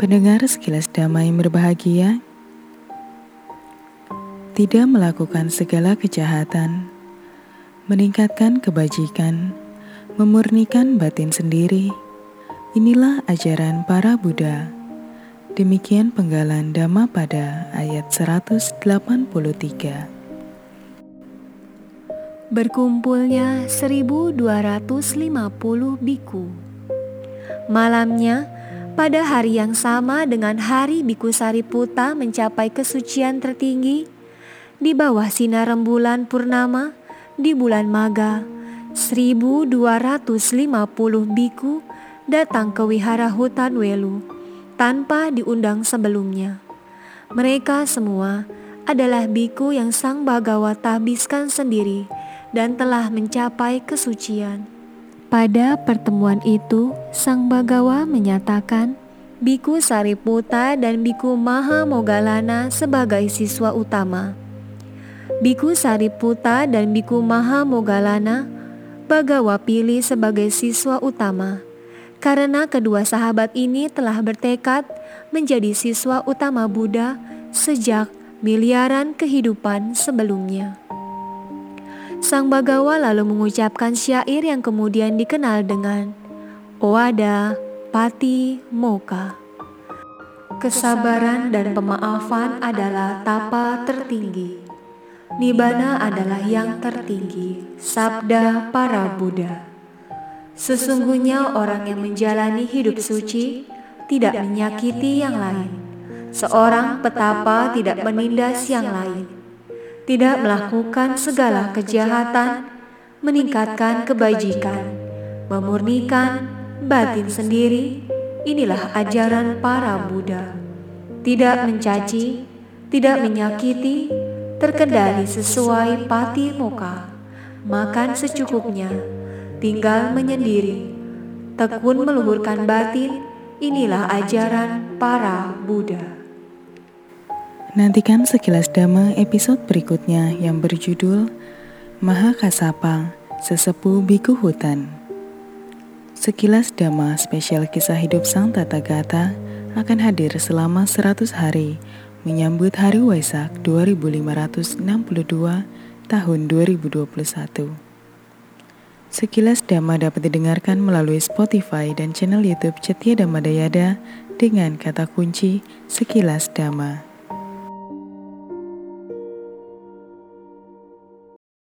Pendengar sekilas damai berbahagia, tidak melakukan segala kejahatan, meningkatkan kebajikan, memurnikan batin sendiri. Inilah ajaran para Buddha. Demikian penggalan Dhamma pada ayat 183. Berkumpulnya 1250 biku. Malamnya, pada hari yang sama dengan hari Biku Sariputa mencapai kesucian tertinggi, di bawah sinar rembulan purnama, di bulan Maga, 1250 biku datang ke wihara hutan Welu tanpa diundang sebelumnya. Mereka semua adalah biku yang Sang Bagawa tabiskan sendiri dan telah mencapai kesucian. Pada pertemuan itu, Sang Bagawa menyatakan Biku Sariputa dan Biku Maha Mogalana sebagai siswa utama. Biku Sariputa dan Biku Maha Mogalana Bagawa pilih sebagai siswa utama karena kedua sahabat ini telah bertekad menjadi siswa utama Buddha sejak miliaran kehidupan sebelumnya. Sang Bagawa lalu mengucapkan syair yang kemudian dikenal dengan Oada Pati Moka. Kesabaran dan pemaafan adalah tapa tertinggi. Nibana adalah yang tertinggi, sabda para Buddha. Sesungguhnya orang yang menjalani hidup suci tidak menyakiti yang lain. Seorang petapa tidak menindas yang lain, tidak melakukan segala kejahatan, meningkatkan kebajikan, memurnikan batin sendiri. Inilah ajaran para Buddha. Tidak mencaci, tidak menyakiti, terkendali sesuai pati muka, makan secukupnya tinggal menyendiri, tekun meluhurkan batin, inilah ajaran para Buddha. Nantikan sekilas dhamma episode berikutnya yang berjudul Mahakasapa, Sesepuh Biku Hutan. Sekilas dhamma spesial kisah hidup Sang Tata Gata akan hadir selama 100 hari menyambut Hari Waisak 2562 tahun 2021. Sekilas Dhamma dapat didengarkan melalui Spotify dan channel YouTube Cetia Dhamma Dayada dengan kata kunci Sekilas Dhamma.